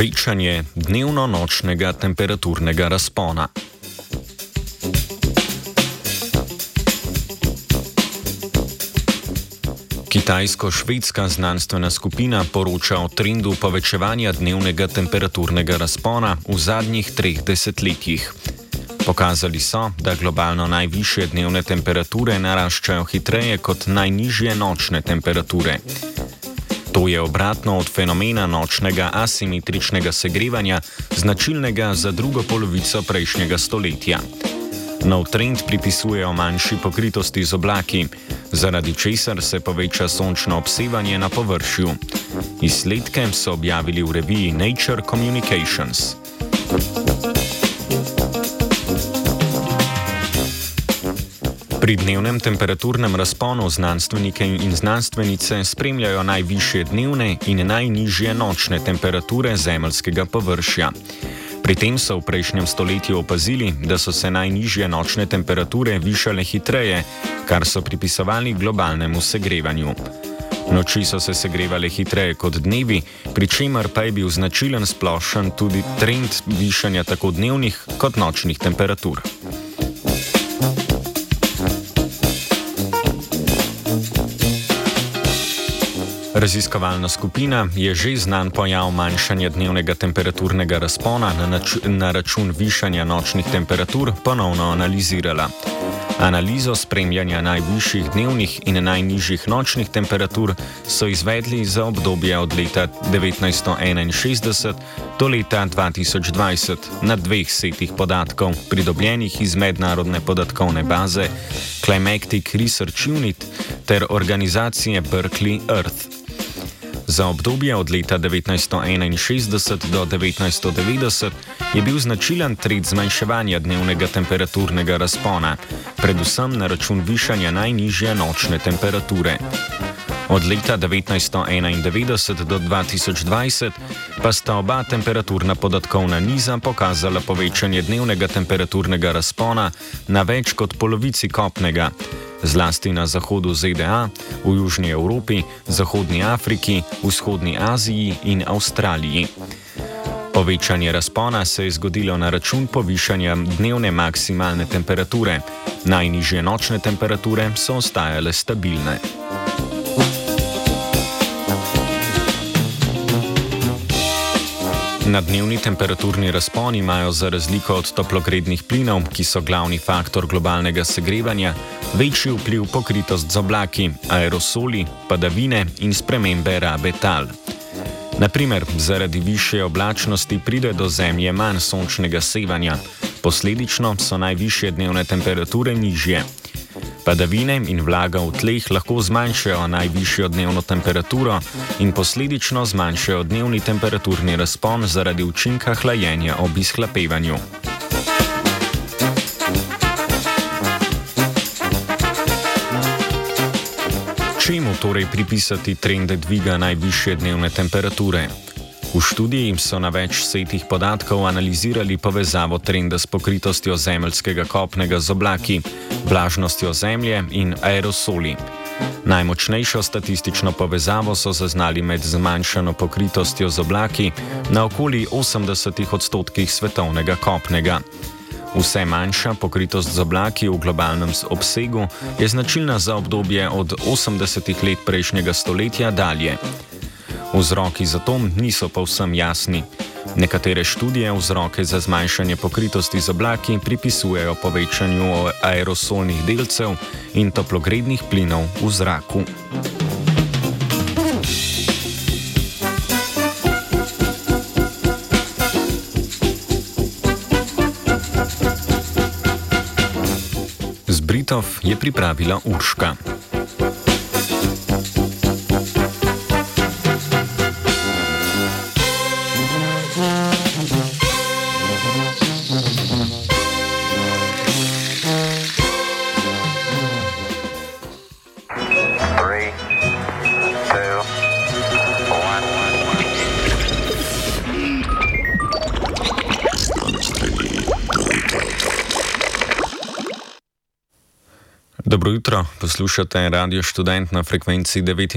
večanje dnevno-nočnega temperaturnega razpona. Kitajsko-švedska znanstvena skupina poroča o trendu povečevanja dnevnega temperaturnega razpona v zadnjih treh desetletjih. Pokazali so, da globalno najvišje dnevne temperature naraščajo hitreje kot najnižje nočne temperature. To je obratno od fenomena nočnega asimetričnega segrevanja, značilnega za drugo polovico prejšnjega stoletja. Nov trend pripisujejo manjši pokritosti z oblaki, zaradi česar se poveča sončno obsevanje na površju. Izsledke so objavili v reviji Nature Communications. Pri dnevnem temperaturnem razponu znanstvenike in znanstvenice spremljajo najvišje dnevne in najnižje nočne temperature zemeljskega površja. Pri tem so v prejšnjem stoletju opazili, da so se najnižje nočne temperature višale hitreje, kar so pripisovali globalnemu segrevanju. Noči so se segrevale hitreje kot dnevi, pri čemer pa je bil značilen splošen tudi trend višanja tako dnevnih kot nočnih temperatur. Raziskovalna skupina je že znan pojav manjšanja dnevnega temperaturnega razpona na, na račun višanja nočnih temperatur ponovno analizirala. Analizo spremljanja najvišjih dnevnih in najnižjih nočnih temperatur so izvedli za obdobje od leta 1961 do leta 2020 na dveh setih podatkov, pridobljenih iz mednarodne podatkovne baze Climatic Research Unit ter organizacije Berkeley Earth. Za obdobje od leta 1961 do 1990 je bil značilen trend zmanjševanja dnevnega temperaturnega razpona, predvsem na račun višanja najnižje nočne temperature. Od leta 1991 do 2020 pa sta oba temperaturna podatkovna niza pokazala povečanje dnevnega temperaturnega razpona na več kot polovici kopnega zlasti na zahodu ZDA, v Južni Evropi, Zahodni Afriki, Vzhodni Aziji in Avstraliji. Povečanje razpona se je zgodilo na račun povišanja dnevne maksimalne temperature, najnižje nočne temperature so ostajale stabilne. Na dnevni temperaturni razpon imajo za razliko od toplogrednih plinov, ki so glavni faktor globalnega segrevanja, večji vpliv pokritost z oblaki, aerosoli, padavine in spremembe rabe tal. Naprimer, zaradi više oblačnosti pride do Zemlje manj sončnega sevanja, posledično so najvišje dnevne temperature nižje. Padavine in vlaga v tleh lahko zmanjšajo najvišjo dnevno temperaturo in posledično zmanjšajo dnevni temperaturni razpon zaradi učinka hlajenja ob izhlapevanju. Čemu torej pripisati trende dviga najvišje dnevne temperature? V študiji so na več setih podatkov analizirali povezavo trenda s pokritostjo zemeljskega kopnega z oblaki, vlažnostjo zemlje in aerosoli. Najmočnejšo statistično povezavo so zaznali med zmanjšano pokritostjo z oblaki na okoli 80 odstotkih svetovnega kopnega. Vse manjša pokritost z oblaki v globalnem obsegu je značilna za obdobje od 80 let prejšnjega stoletja dalje. Vzroki za to niso povsem jasni. Nekatere študije vzroke za zmanjšanje pokritosti z oblaki pripisujejo povečanju aerosolnih delcev in toplogrednih plinov v zraku. Britov je pripravila Urška. Dobro jutro, poslušate Radio Student na frekvenci 9.